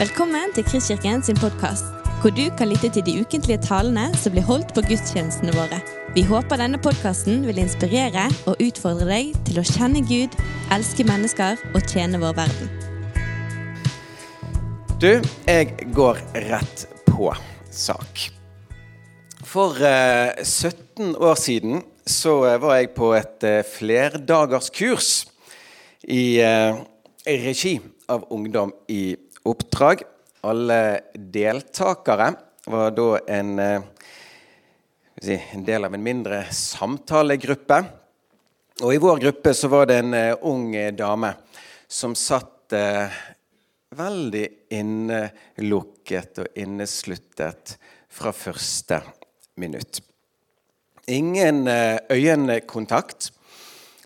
Velkommen til Kristkirken sin podkast, hvor du kan lytte til de ukentlige talene som blir holdt på gudstjenestene våre. Vi håper denne podkasten vil inspirere og utfordre deg til å kjenne Gud, elske mennesker og tjene vår verden. Du, jeg går rett på sak. For uh, 17 år siden så eh, var jeg på et uh, flerdagerskurs i uh, regi av Ungdom i oppdrag. Alle deltakere var da en, eh, en del av en mindre samtalegruppe. Og i vår gruppe så var det en eh, ung dame som satt eh, veldig innelukket og innesluttet fra første minutt. Ingen øyekontakt.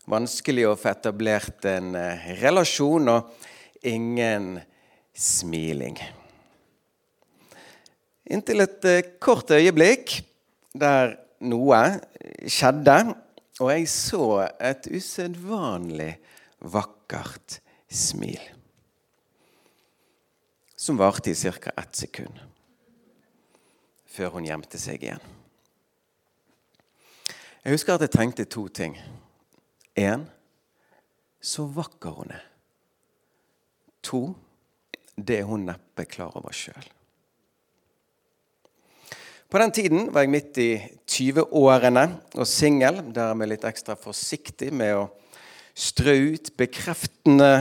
Vanskelig å få etablert en relasjon, og ingen smiling. Inntil et eh, kort øyeblikk der noe skjedde, og jeg så et usedvanlig vakkert smil. Som varte i ca. ett sekund før hun gjemte seg igjen. Jeg husker at jeg tenkte to ting. Én så vakker hun er. To det er hun neppe klar over sjøl. På den tiden var jeg midt i 20-årene og singel. Dermed litt ekstra forsiktig med å strø ut bekreftende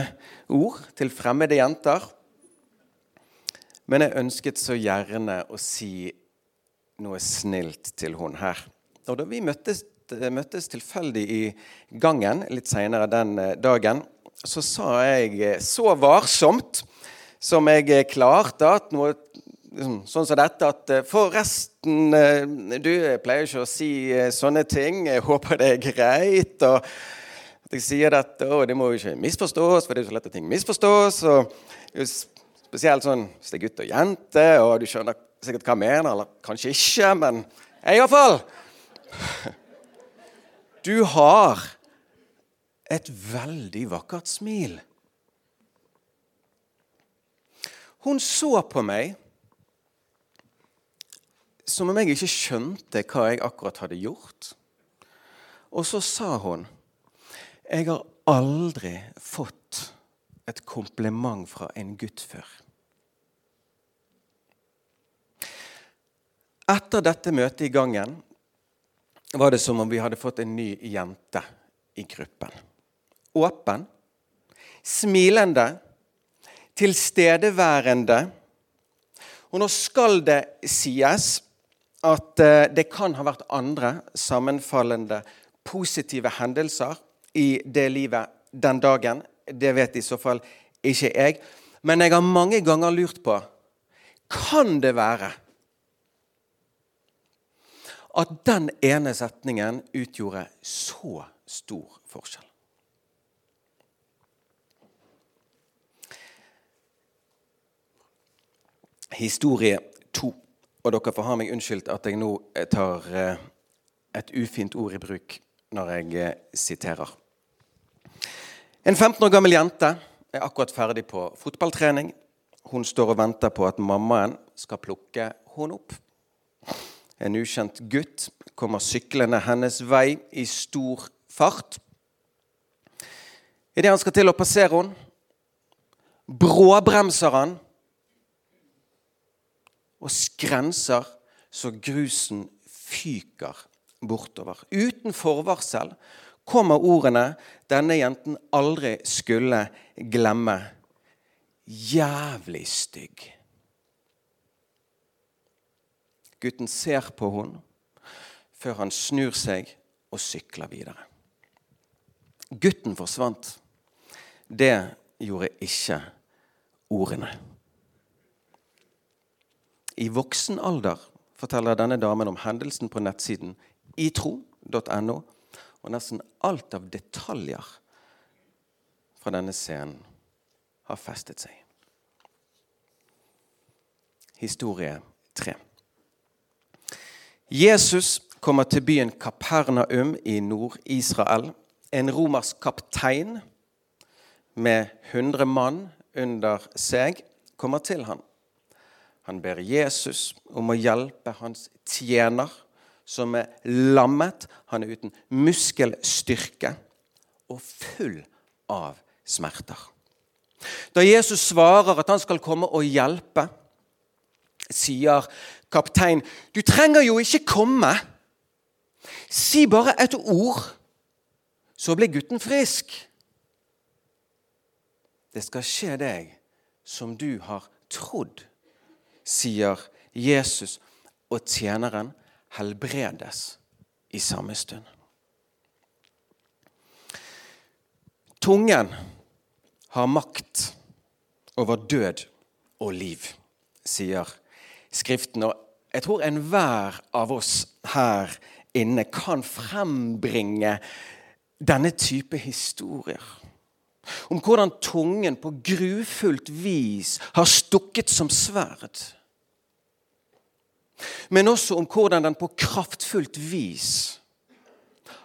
ord til fremmede jenter. Men jeg ønsket så gjerne å si noe snilt til hun her. Og da vi møttes, møttes tilfeldig i gangen litt seinere den dagen, så sa jeg så varsomt som jeg klarte at noe sånn som dette at Forresten, du pleier ikke å si sånne ting. Jeg håper det er greit. og at jeg sier dette, og Det må jo ikke misforstås, for det er så lett at ting misforstås. og Spesielt sånn hvis det er gutt og jente, og du skjønner sikkert hva jeg mener, eller kanskje ikke, men iallfall Du har et veldig vakkert smil. Hun så på meg som om jeg ikke skjønte hva jeg akkurat hadde gjort. Og så sa hun Jeg har aldri fått et kompliment fra en gutt før. Etter dette møtet i gangen var det som om vi hadde fått en ny jente i gruppen. Åpen, smilende, tilstedeværende. Og nå skal det sies at det kan ha vært andre sammenfallende positive hendelser i det livet den dagen. Det vet i så fall ikke jeg. Men jeg har mange ganger lurt på kan det være at den ene setningen utgjorde så stor forskjell. Historie to. Og dere får ha meg unnskyldt at jeg nå tar et ufint ord i bruk når jeg siterer. En 15 år gammel jente er akkurat ferdig på fotballtrening. Hun står og venter på at mammaen skal plukke henne opp. En ukjent gutt kommer syklende hennes vei i stor fart. Idet han skal til å passere henne, bråbremser han og skrenser så grusen fyker bortover. Uten forvarsel kommer ordene denne jenten aldri skulle glemme. Jævlig stygg. Gutten ser på henne før han snur seg og sykler videre. Gutten forsvant. Det gjorde ikke ordene. I voksen alder forteller denne damen om hendelsen på nettsiden itro.no, og nesten alt av detaljer fra denne scenen har festet seg. Historie 3. Jesus kommer til byen Kapernaum i Nord-Israel. En romersk kaptein med 100 mann under seg kommer til ham. Han ber Jesus om å hjelpe hans tjener, som er lammet. Han er uten muskelstyrke og full av smerter. Da Jesus svarer at han skal komme og hjelpe, sier kaptein, du trenger jo ikke komme. Si bare et ord, så blir gutten frisk. Det skal skje deg som du har trodd, sier Jesus, og tjeneren helbredes i samme stund. Tungen har makt over død og liv, sier Skriften. Og jeg tror enhver av oss her inne kan frembringe denne type historier. Om hvordan tungen på grufullt vis har stukket som sverd. Men også om hvordan den på kraftfullt vis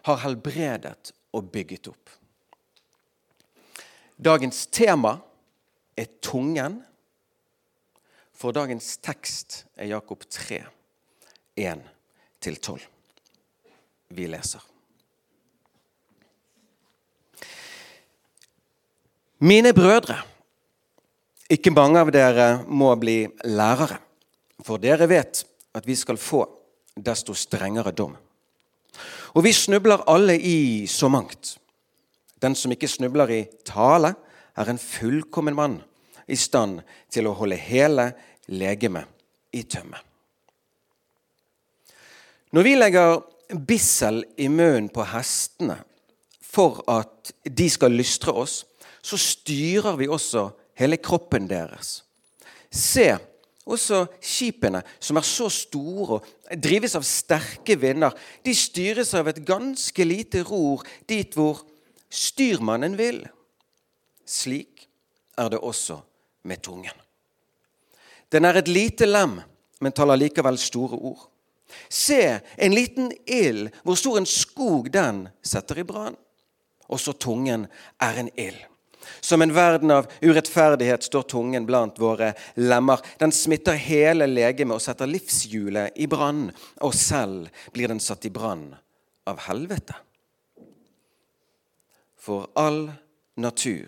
har helbredet og bygget opp. Dagens tema er tungen, for dagens tekst er Jakob 3, 1-12. Vi leser. Mine brødre, ikke mange av dere må bli lærere, for dere vet at vi skal få desto strengere dom. Og vi snubler alle i så mangt. Den som ikke snubler i tale, er en fullkommen mann, i stand til å holde hele legemet i tømme. Når vi legger bissel i munnen på hestene for at de skal lystre oss, så styrer vi også hele kroppen deres. Se også skipene, som er så store og drives av sterke vinder. De styres av et ganske lite ror dit hvor styrmannen vil. Slik er det også med tungen. Den er et lite lem, men taler likevel store ord. Se, en liten ild, hvor stor en skog den setter i brann. Også tungen er en ild. Som en verden av urettferdighet står tungen blant våre lemmer. Den smitter hele legemet og setter livshjulet i brann, og selv blir den satt i brann av helvete. For all natur,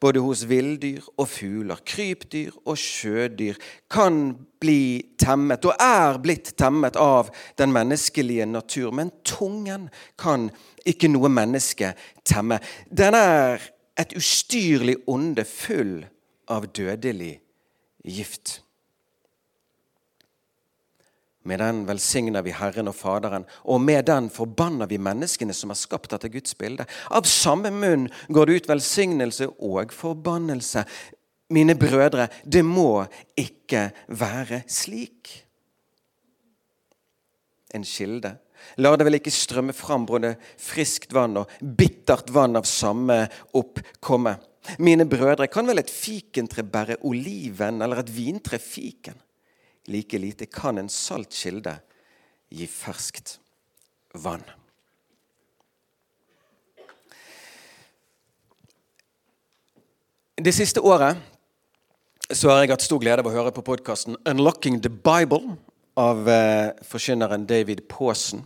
både hos villdyr og fugler, krypdyr og sjødyr, kan bli temmet, og er blitt temmet, av den menneskelige natur. Men tungen kan ikke noe menneske temme. Den er et ustyrlig onde full av dødelig gift. Med den velsigner vi Herren og Faderen, og med den forbanner vi menneskene som er skapt etter Guds bilde. Av samme munn går det ut velsignelse og forbannelse. Mine brødre, det må ikke være slik. En kilde La det vel ikke strømme fram både friskt vann og bittert vann av samme oppkomme. Mine brødre, kan vel et fikentre bære oliven, eller et vintre fiken? Like lite kan en salt kilde gi ferskt vann. Det siste året så har jeg hatt stor glede av å høre på podkasten 'Unlocking the Bible' av eh, forkynneren David Paasen.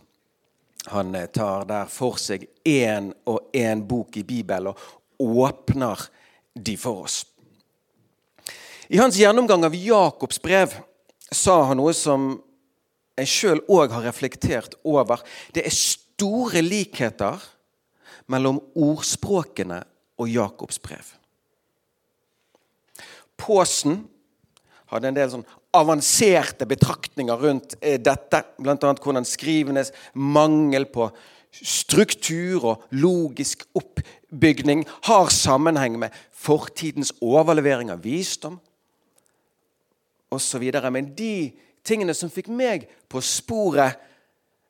Han eh, tar der for seg én og én bok i Bibelen og åpner de for oss. I hans gjennomgang av Jakobs brev sa han noe som jeg sjøl òg har reflektert over. Det er store likheter mellom ordspråkene og Jakobs brev. Påsen hadde en del sånn avanserte betraktninger rundt eh, dette. Bl.a. hvordan skrivenes mangel på struktur og logisk oppbygning har sammenheng med fortidens overlevering av visdom osv. Men de tingene som fikk meg på sporet,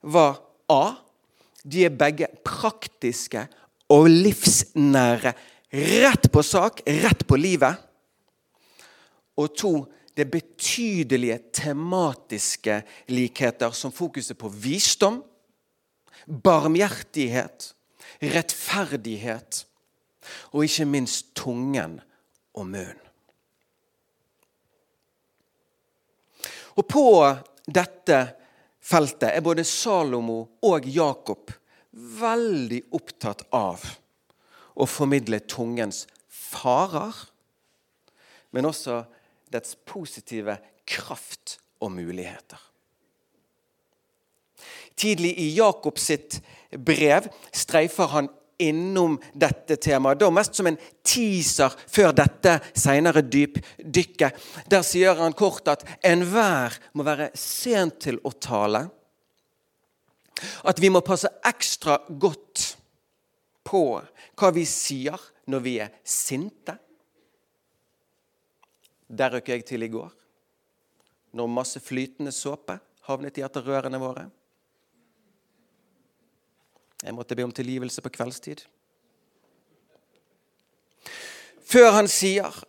var A. De er begge praktiske og livsnære. Rett på sak, rett på livet. Og to, det er betydelige tematiske likheter, som fokuset på visdom, barmhjertighet, rettferdighet og ikke minst tungen og munnen. Og på dette feltet er både Salomo og Jakob veldig opptatt av å formidle tungens farer, men også dets positive kraft og muligheter. Tidlig i Jakobs sitt brev streifer han innom dette temaet. Da mest som en teaser før dette senere dypdykket. Der sier han kort at enhver må være sent til å tale. At vi må passe ekstra godt på hva vi sier når vi er sinte. Der røk jeg til i går. Når masse flytende såpe havnet i etter rørene våre. Jeg måtte be om tilgivelse på kveldstid. Før han sier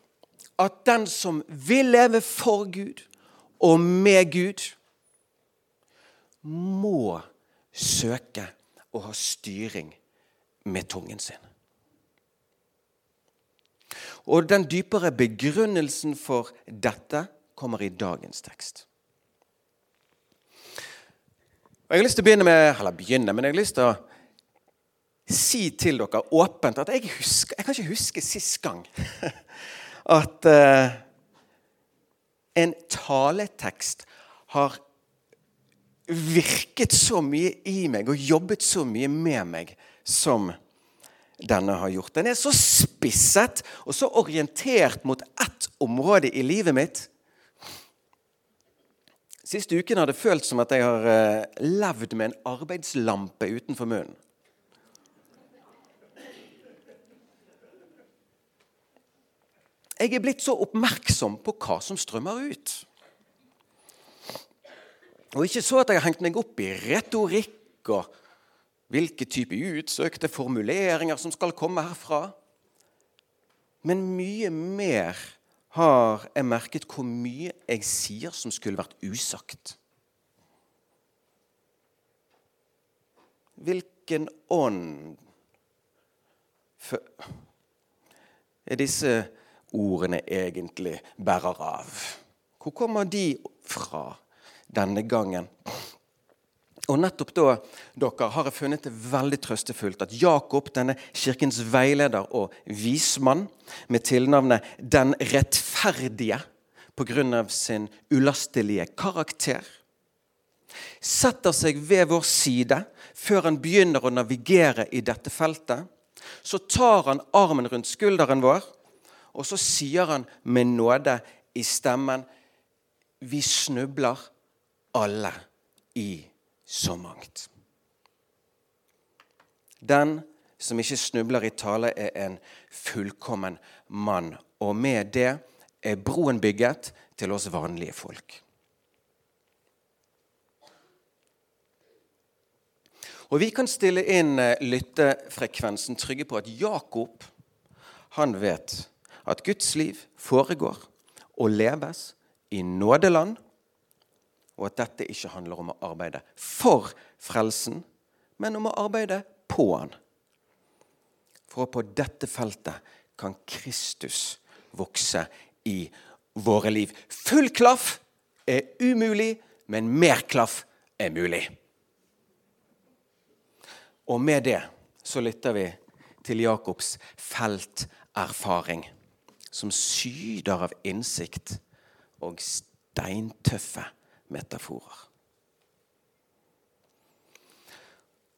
at den som vil leve for Gud og med Gud, må søke å ha styring med tungen sin. Og Den dypere begrunnelsen for dette kommer i dagens tekst. Jeg har lyst til å begynne med, eller begynne, men jeg har lyst til å si til dere åpent at jeg, husker, jeg kan ikke huske sist gang at uh, en taletekst har virket så mye i meg og jobbet så mye med meg som denne har gjort. Den er så spisset og så orientert mot ett område i livet mitt. Siste uken har det føltes som at jeg har uh, levd med en arbeidslampe utenfor munnen. Jeg er blitt så oppmerksom på hva som strømmer ut. Og ikke så at jeg har hengt meg opp i retorikk og hvilke type utsøkte formuleringer som skal komme herfra. Men mye mer har jeg merket hvor mye jeg sier som skulle vært usagt. Hvilken ånd er disse ordene egentlig bærer av. Hvor kommer de fra denne gangen? Og nettopp da dere, har jeg funnet det veldig trøstefullt at Jakob, denne kirkens veileder og vismann, med tilnavnet Den rettferdige pga. sin ulastelige karakter, setter seg ved vår side før han begynner å navigere i dette feltet. Så tar han armen rundt skulderen vår og så sier han med nåde i stemmen Vi snubler alle i så mangt. Den som ikke snubler i tale, er en fullkommen mann. Og med det er broen bygget til oss vanlige folk. Og Vi kan stille inn eh, lyttefrekvensen trygge på at Jakob han vet at Guds liv foregår og leves i nådeland, og at dette ikke handler om å arbeide for frelsen, men om å arbeide på han. For på dette feltet kan Kristus vokse i våre liv. Full klaff er umulig, men mer klaff er mulig. Og med det så lytter vi til Jakobs felterfaring som syder av innsikt og steintøffe metaforer.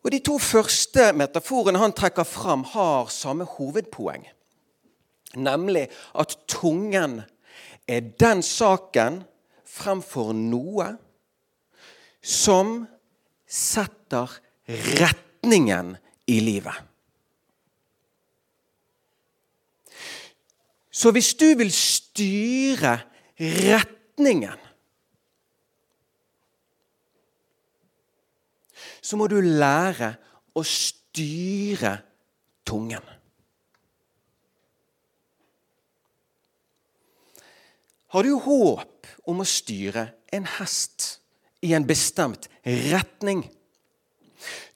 Og De to første metaforene han trekker fram, har samme hovedpoeng. Nemlig at tungen er den saken fremfor noe som setter retningen i livet. Så hvis du vil styre retningen Så må du lære å styre tungen. Har du håp om å styre en hest i en bestemt retning,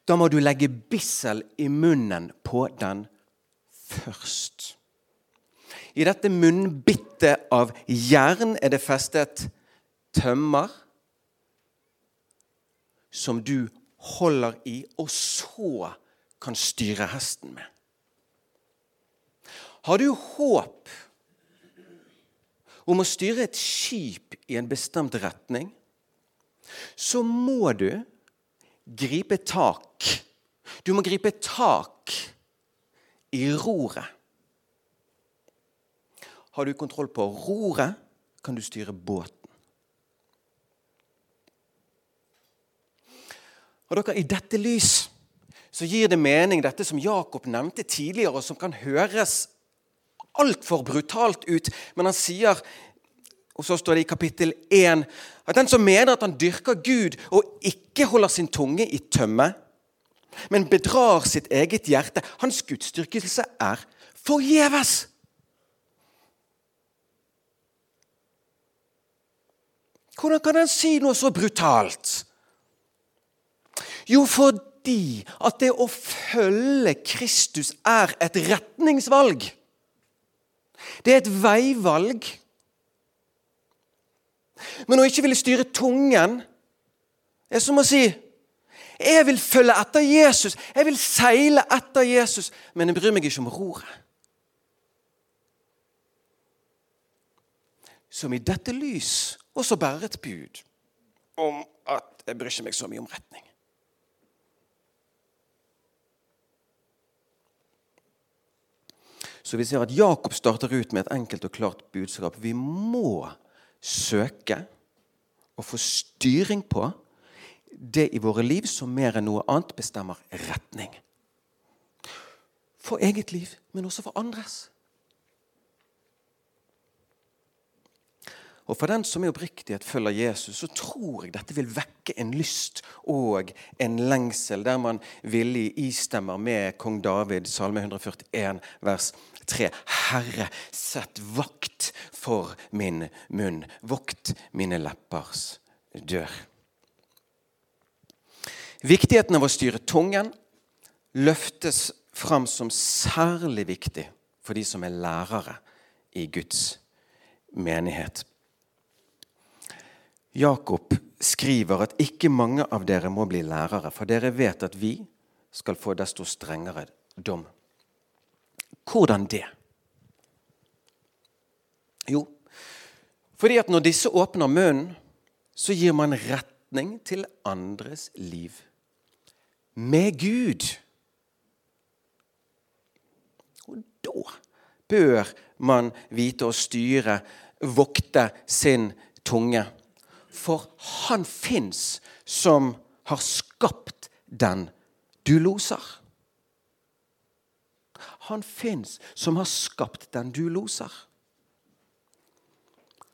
da må du legge bissel i munnen på den først. I dette munnbittet av jern er det festet tømmer som du holder i, og så kan styre hesten med. Har du håp om å styre et skip i en bestemt retning, så må du gripe tak. Du må gripe tak i roret. Har du kontroll på roret, kan du styre båten. Og dere, I dette lys så gir det mening, dette som Jakob nevnte tidligere, og som kan høres altfor brutalt ut. Men han sier, og så står det i kapittel 1, at den som mener at han dyrker Gud og ikke holder sin tunge i tømme, men bedrar sitt eget hjerte, hans gudsdyrkelse er forgjeves. Hvordan kan han si noe så brutalt? Jo, fordi at det å følge Kristus er et retningsvalg. Det er et veivalg. Men å ikke ville styre tungen er som å si jeg vil følge etter Jesus, jeg vil seile etter Jesus, men jeg bryr meg ikke om roret. Som i dette lys også bærer et bud om at jeg bryr ikke meg så mye om retning. Så vi ser at Jakob starter ut med et enkelt og klart budskap. Vi må søke å få styring på det i våre liv som mer enn noe annet bestemmer retning. For eget liv, men også for andres. Og For den som i oppriktighet følger Jesus, så tror jeg dette vil vekke en lyst og en lengsel, der man villig istemmer med kong David, salme 141, vers 3. Herre, sett vakt for min munn. Vokt mine leppers dør. Viktigheten av å styre tungen løftes fram som særlig viktig for de som er lærere i Guds menighet. Jakob skriver at ikke mange av dere må bli lærere, for dere vet at vi skal få desto strengere dom. Hvordan det? Jo, fordi at når disse åpner munnen, så gir man retning til andres liv. Med Gud. Og da bør man vite å styre, vokte sin tunge. For han fins som har skapt den du loser. Han fins som har skapt den du loser.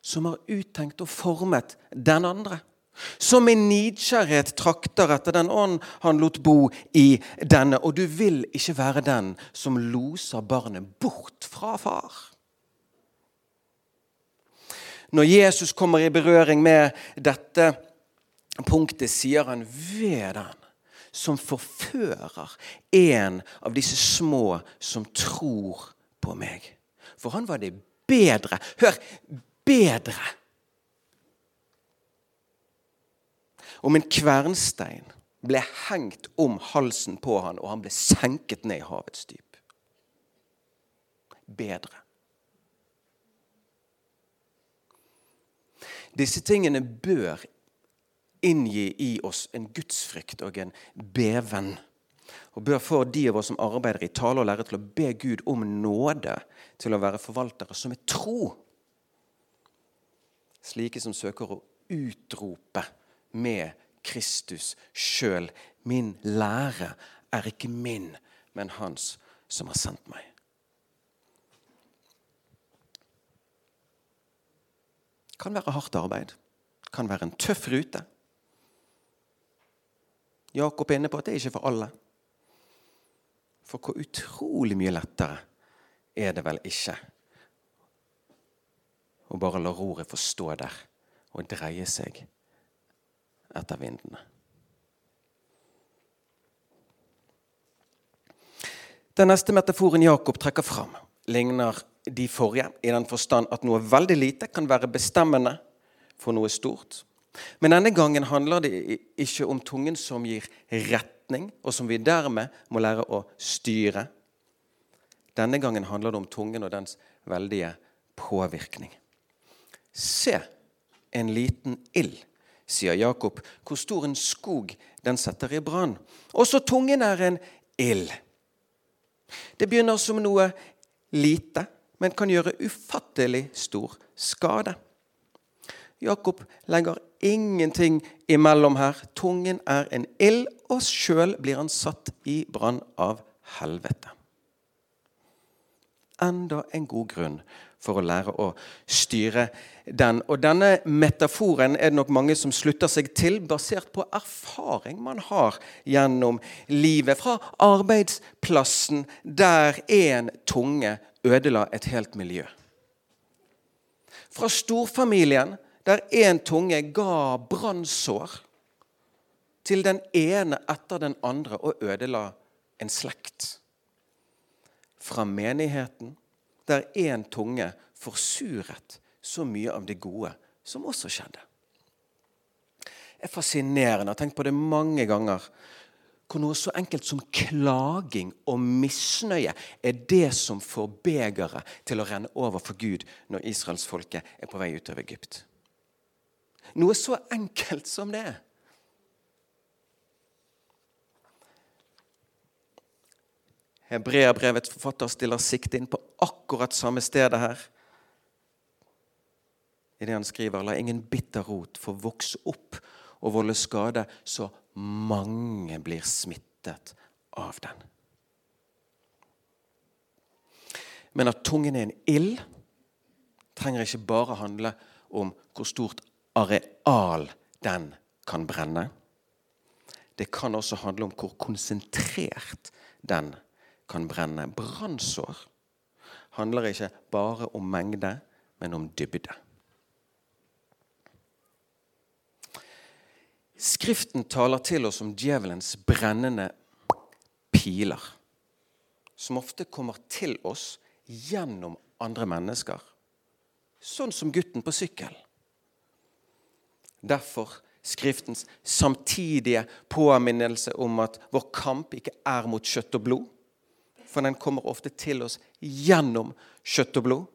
Som har uttenkt og formet den andre. Som i nidkjærhet trakter etter den ånd han lot bo i denne. Og du vil ikke være den som loser barnet bort fra far. Når Jesus kommer i berøring med dette punktet, sier han ved den som forfører en av disse små som tror på meg. For han var det bedre. Hør bedre. Om en kvernstein ble hengt om halsen på han, og han ble senket ned i havets dyp. Bedre. Disse tingene bør inngi i oss en gudsfrykt og en beven. Og bør få de av oss som arbeider i tale og lære til å be Gud om nåde til å være forvaltere som er tro. Slike som søker å utrope med Kristus sjøl. Min lære er ikke min, men hans som har sendt meg. Kan være hardt arbeid. Kan være en tøff rute. Jakob er inne på at det er ikke for alle. For hvor utrolig mye lettere er det vel ikke å bare la roret få stå der og dreie seg etter vindene. Den neste metaforen Jakob trekker fram, ligner de forrige i den forstand at noe veldig lite kan være bestemmende for noe stort. Men denne gangen handler det ikke om tungen som gir retning, og som vi dermed må lære å styre. Denne gangen handler det om tungen og dens veldige påvirkning. Se, en liten ild, sier Jakob, hvor stor en skog den setter i brann. Også tungen er en ild. Det begynner som noe lite, men kan gjøre ufattelig stor skade. Jakob legger ingenting imellom her. Tungen er en ild, og sjøl blir han satt i brann av helvete. Enda en god grunn for å lære å styre den. Og Denne metaforen er det nok mange som slutter seg til, basert på erfaring man har gjennom livet. Fra arbeidsplassen der én tunge ødela et helt miljø. Fra storfamilien der én tunge ga brannsår til den ene etter den andre og ødela en slekt. Fra menigheten der én tunge forsuret så mye av det gode som også skjedde. Det er fascinerende. Jeg har tenkt på det mange ganger. Hvor noe så enkelt som klaging og misnøye er det som får begeret til å renne over for Gud når israelsfolket er på vei ut av Egypt. Noe så enkelt som det. Hebreabrevets forfatter stiller sikte inn på akkurat samme stedet her. I det han skriver, la ingen bitter rot få vokse opp og volde skade, så mange blir smittet av den. Men at tungen er en ild, trenger ikke bare handle om hvor stort areal den kan brenne. Det kan også handle om hvor konsentrert den kan brenne. Brannsår handler ikke bare om mengde, men om dybde. Skriften taler til oss om djevelens brennende piler, som ofte kommer til oss gjennom andre mennesker, sånn som gutten på sykkel. Derfor Skriftens samtidige påminnelse om at vår kamp ikke er mot kjøtt og blod, for den kommer ofte til oss gjennom kjøtt og blod.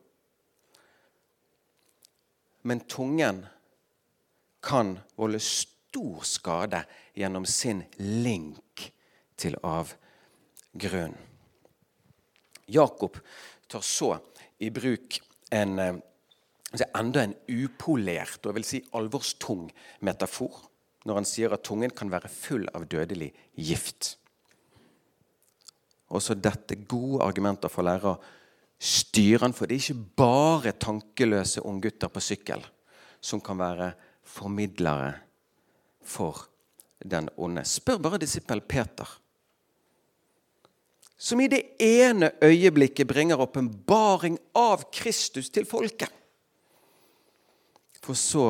Men tungen kan volde stor skade gjennom sin link til avgrunnen. Jakob tar så i bruk en, altså enda en upolert og jeg vil si alvorstung metafor når han sier at tungen kan være full av dødelig gift også dette gode argumenter for å styre han. For det er ikke bare tankeløse unggutter på sykkel som kan være formidlere for den onde. Spør bare disippel Peter, som i det ene øyeblikket bringer åpenbaring av Kristus til folket, for så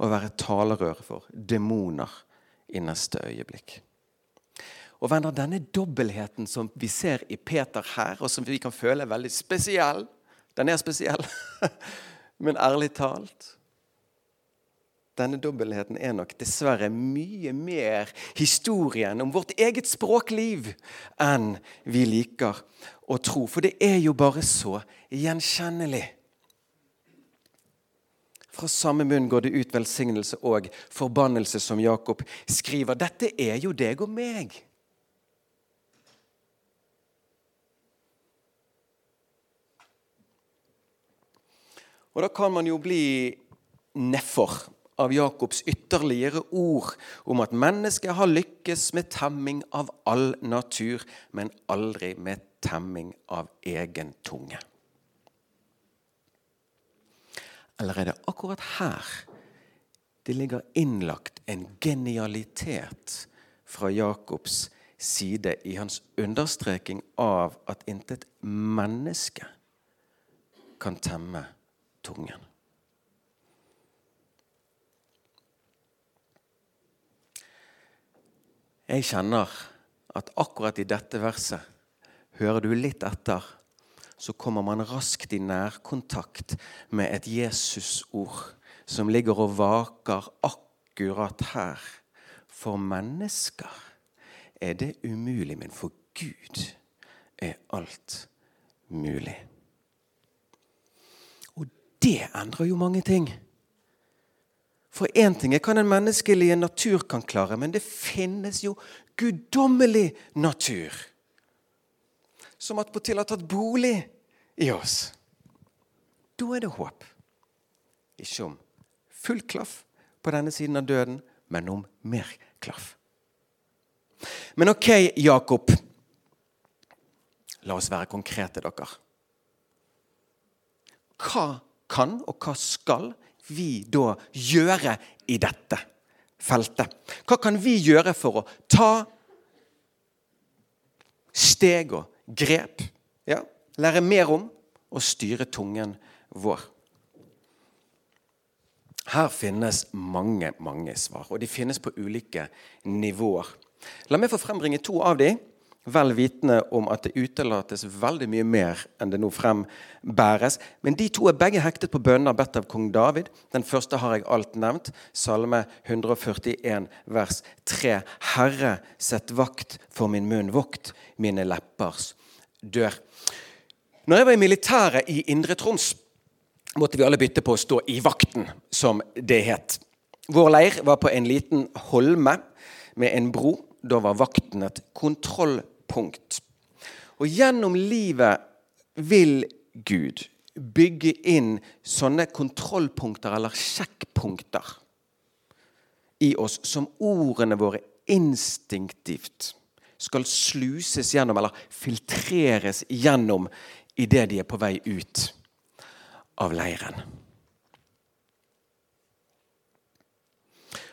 å være talerør for demoner i neste øyeblikk. Og venner, Denne dobbeltheten som vi ser i Peter her, og som vi kan føle er veldig spesiell Den er spesiell, men ærlig talt Denne dobbeltheten er nok dessverre mye mer historien om vårt eget språkliv enn vi liker å tro. For det er jo bare så gjenkjennelig. Fra samme munn går det ut velsignelse og forbannelse, som Jakob skriver. Dette er jo deg og meg. Og da kan man jo bli nedfor av Jakobs ytterligere ord om at mennesket har lykkes med temming av all natur, men aldri med temming av egen tunge. Eller er det akkurat her det ligger innlagt en genialitet fra Jakobs side i hans understreking av at intet menneske kan temme tungen. Jeg kjenner at akkurat i dette verset, hører du litt etter, så kommer man raskt i nærkontakt med et Jesusord som ligger og vaker akkurat her. For mennesker er det umulig, men for Gud er alt mulig. Og det endrer jo mange ting. For én ting er hva den menneskelige natur kan klare, men det finnes jo guddommelig natur. Som attpåtil har tatt bolig i oss. Da er det håp. Ikke om full klaff på denne siden av døden, men om mer klaff. Men ok, Jakob. La oss være konkrete, dere. Hva kan og hva skal vi da gjøre i dette feltet? Hva kan vi gjøre for å ta steg og grep? Ja, lære mer om og styre tungen vår. Her finnes mange, mange svar, og de finnes på ulike nivåer. La meg få frembringe to av dem vel vitende om at det utelates veldig mye mer enn det nå frembæres. Men de to er begge hektet på bønner bedt av kong David. Den første har jeg alt nevnt. Salme 141 vers 3. Herre, sett vakt for min munn, vokt mine leppers dør. Når jeg var i militæret i Indre Troms, måtte vi alle bytte på å stå i vakten, som det het. Vår leir var på en liten holme med en bro da var vakten et kontrollpunkt. Og gjennom livet vil Gud bygge inn sånne kontrollpunkter eller sjekkpunkter i oss som ordene våre instinktivt skal sluses gjennom eller filtreres gjennom idet de er på vei ut av leiren.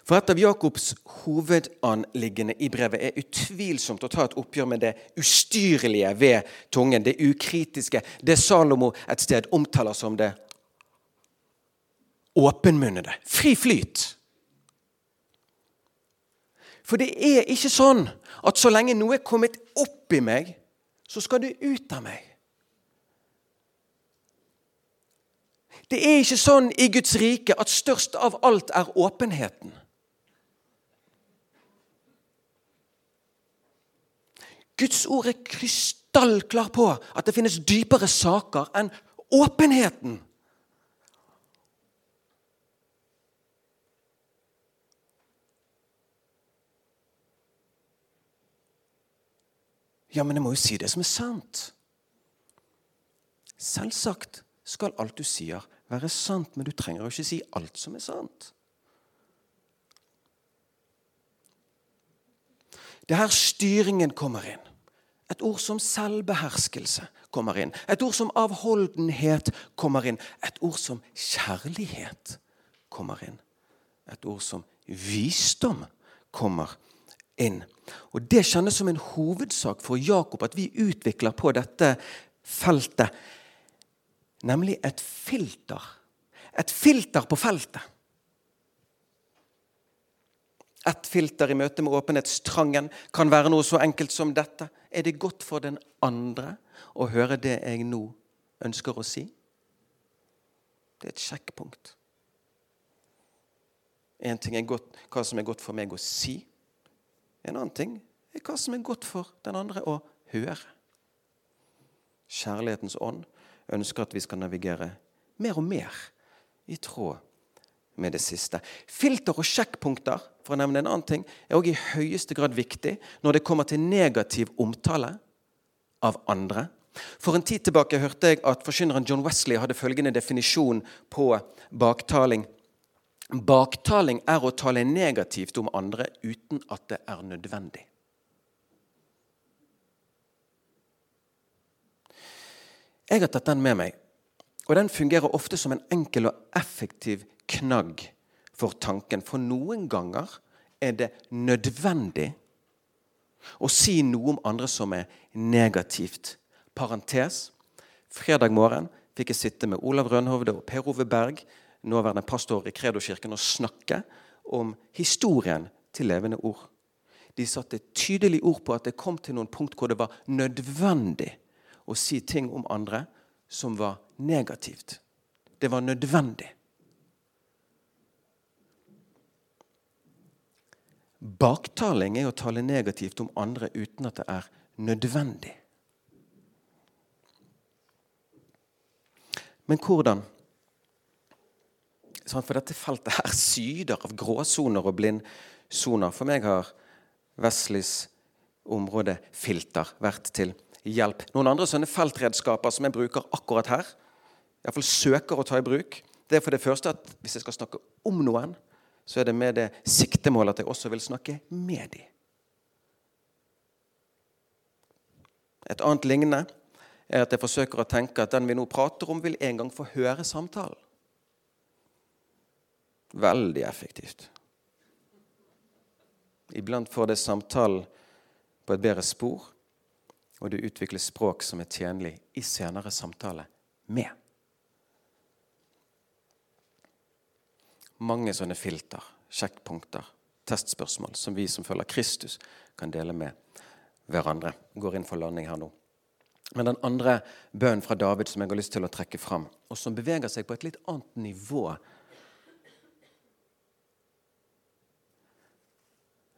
For et av Jakobs hovedanliggende i brevet er utvilsomt å ta et oppgjør med det ustyrlige ved tungen, det ukritiske, det Salomo et sted omtaler som det åpenmunnede. Fri flyt. For det er ikke sånn at så lenge noe er kommet opp i meg, så skal det ut av meg. Det er ikke sånn i Guds rike at størst av alt er åpenheten. Guds ord er krystallklar på at det finnes dypere saker enn åpenheten. Ja, men jeg må jo si det som er sant. Selvsagt skal alt du sier, være sant, men du trenger jo ikke si alt som er sant. Det er her styringen kommer inn. Et ord som selvbeherskelse kommer inn. Et ord som avholdenhet kommer inn. Et ord som kjærlighet kommer inn. Et ord som visdom kommer inn. Og Det kjennes som en hovedsak for Jakob at vi utvikler på dette feltet. Nemlig et filter. Et filter på feltet. Et filter i møte med åpenhetstrangen kan være noe så enkelt som dette. Er det godt for den andre å høre det jeg nå ønsker å si? Det er et sjekkpunkt. En ting er godt, hva som er godt for meg å si. En annen ting er hva som er godt for den andre å høre. Kjærlighetens ånd ønsker at vi skal navigere mer og mer i tråd med det siste. Filter og sjekkpunkter for å nevne en annen ting, er også i høyeste grad viktig når det kommer til negativ omtale av andre. For en tid tilbake hørte jeg at forkynneren John Wesley hadde følgende definisjon på baktaling. Baktaling er å tale negativt om andre uten at det er nødvendig. Jeg har tatt den med meg, og den fungerer ofte som en enkel og effektiv knagg for tanken. For noen ganger er det nødvendig å si noe om andre som er negativt. Parentes. Fredag morgen fikk jeg sitte med Olav Rønhovde og Per Ove Berg, nåværende pastor i Kredoskirken å snakke om historien til levende ord. De satte tydelig ord på at det kom til noen punkt hvor det var nødvendig å si ting om andre som var negativt. Det var nødvendig. Baktaling er å tale negativt om andre uten at det er nødvendig. Men hvordan for dette feltet her syder av gråsoner og blindsoner. For meg har Wesleys områdefilter vært til hjelp. Noen andre sånne feltredskaper som jeg bruker akkurat her, iallfall søker å ta i bruk, det er for det første at hvis jeg skal snakke om noen, så er det med det siktemål at jeg også vil snakke med dem. Et annet lignende er at jeg forsøker å tenke at den vi nå prater om, vil en gang få høre samtalen. Veldig effektivt. Iblant får det samtalen på et bedre spor, og du utvikler språk som er tjenlig i senere samtale med. Mange sånne filter, sjekkpunkter, testspørsmål som vi som følger Kristus, kan dele med hverandre. Går inn for landing her nå. Men den andre bønnen fra David som jeg har lyst til å trekke fram, og som beveger seg på et litt annet nivå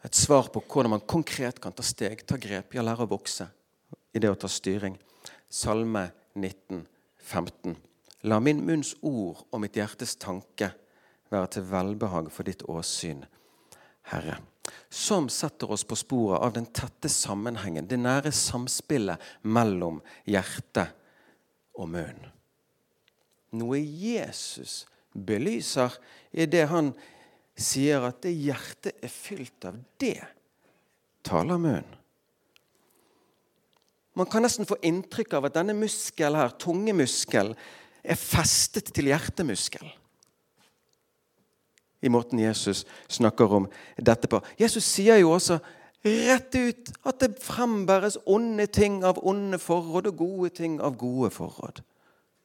Et svar på hvordan man konkret kan ta steg, ta grep, ja, lære å vokse i det å ta styring. Salme 19, 15. La min munns ord og mitt hjertes tanke være til velbehag for ditt åsyn, Herre som setter oss på sporet av den tette sammenhengen, det nære samspillet mellom hjerte og munn. Noe Jesus belyser i det han sier at det hjertet er fylt av, det taler munnen. Man kan nesten få inntrykk av at denne muskelen her, tungemuskelen, er festet til hjertemuskelen i måten Jesus snakker om dette på. Jesus sier jo også rett ut at det frembæres onde ting av onde forråd og gode ting av gode forråd.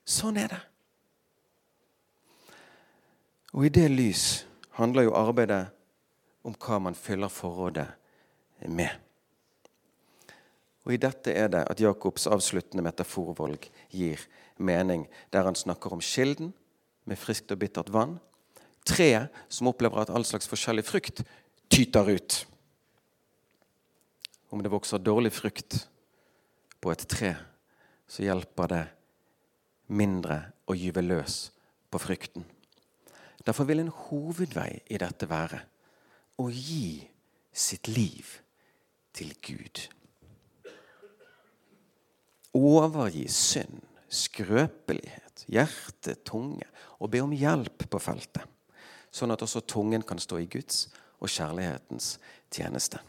Sånn er det. Og i det lys handler jo arbeidet om hva man fyller forrådet med. Og I dette er det at Jakobs avsluttende metaforvalg gir mening, der han snakker om kilden med friskt og bittert vann, treet som opplever at all slags forskjellig frukt tyter ut. Om det vokser dårlig frukt på et tre, så hjelper det mindre å gyve løs på frykten. Derfor vil en hovedvei i dette være å gi sitt liv til Gud. Overgi synd, skrøpelighet, hjerte, tunge og be om hjelp på feltet sånn at også tungen kan stå i Guds og kjærlighetens tjeneste.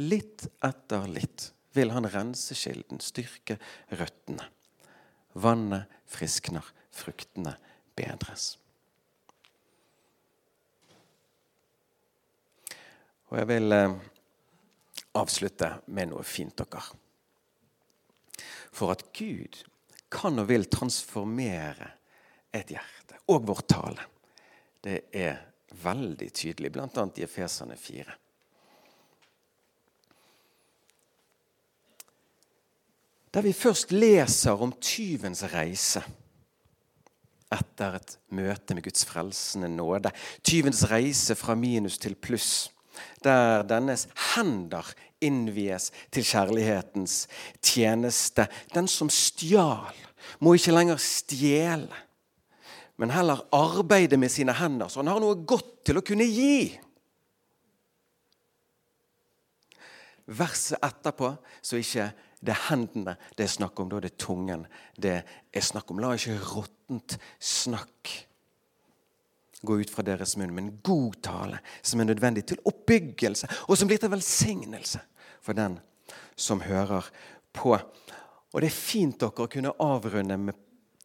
Litt etter litt vil han rense kilden, styrke røttene. Vannet friskner, fruktene bedres. Og jeg vil eh, avslutte med noe fint, dere. For at Gud kan og vil transformere et hjerte og vår tale det er veldig tydelig, bl.a. i Efesene 4. Der vi først leser om tyvens reise etter et møte med Guds frelsende nåde. Tyvens reise fra minus til pluss. Der dennes hender innvies til kjærlighetens tjeneste. Den som stjal, må ikke lenger stjele men heller arbeide med sine hender, så han har noe godt til å kunne gi. Verset etterpå så ikke det er hendene det er snakk om, da er det tungen det er snakk om. La ikke råttent snakk gå ut fra deres munn, men god tale som er nødvendig til oppbyggelse, og som blir til velsignelse for den som hører på. Og det er fint dere å kunne avrunde med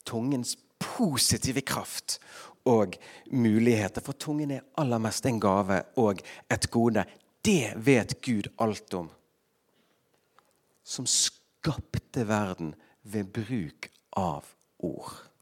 tungens positive kraft og muligheter. For tungen er aller mest en gave og et gode. Det vet Gud alt om. Som skapte verden ved bruk av ord.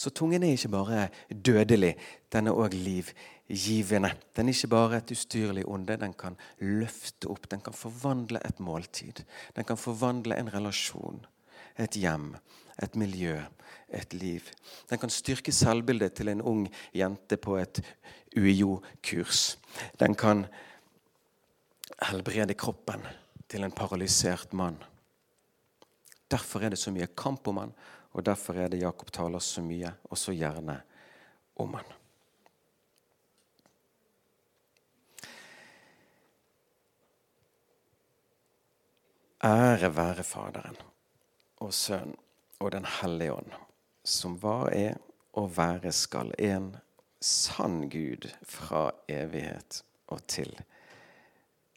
Så tungen er ikke bare dødelig, den er òg livgivende. Den er ikke bare et ustyrlig onde. Den kan løfte opp, den kan forvandle et måltid. Den kan forvandle en relasjon. et hjem, et miljø, et liv. Den kan styrke selvbildet til en ung jente på et UiO-kurs. Den kan helbrede kroppen til en paralysert mann. Derfor er det så mye kamp om han, og derfor er det Jakob taler så mye, og så gjerne om han. Ære være Faderen og Sønnen og Den hellige ånd, som var, er og være skal en sann Gud fra evighet og til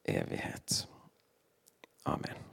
evighet. Amen.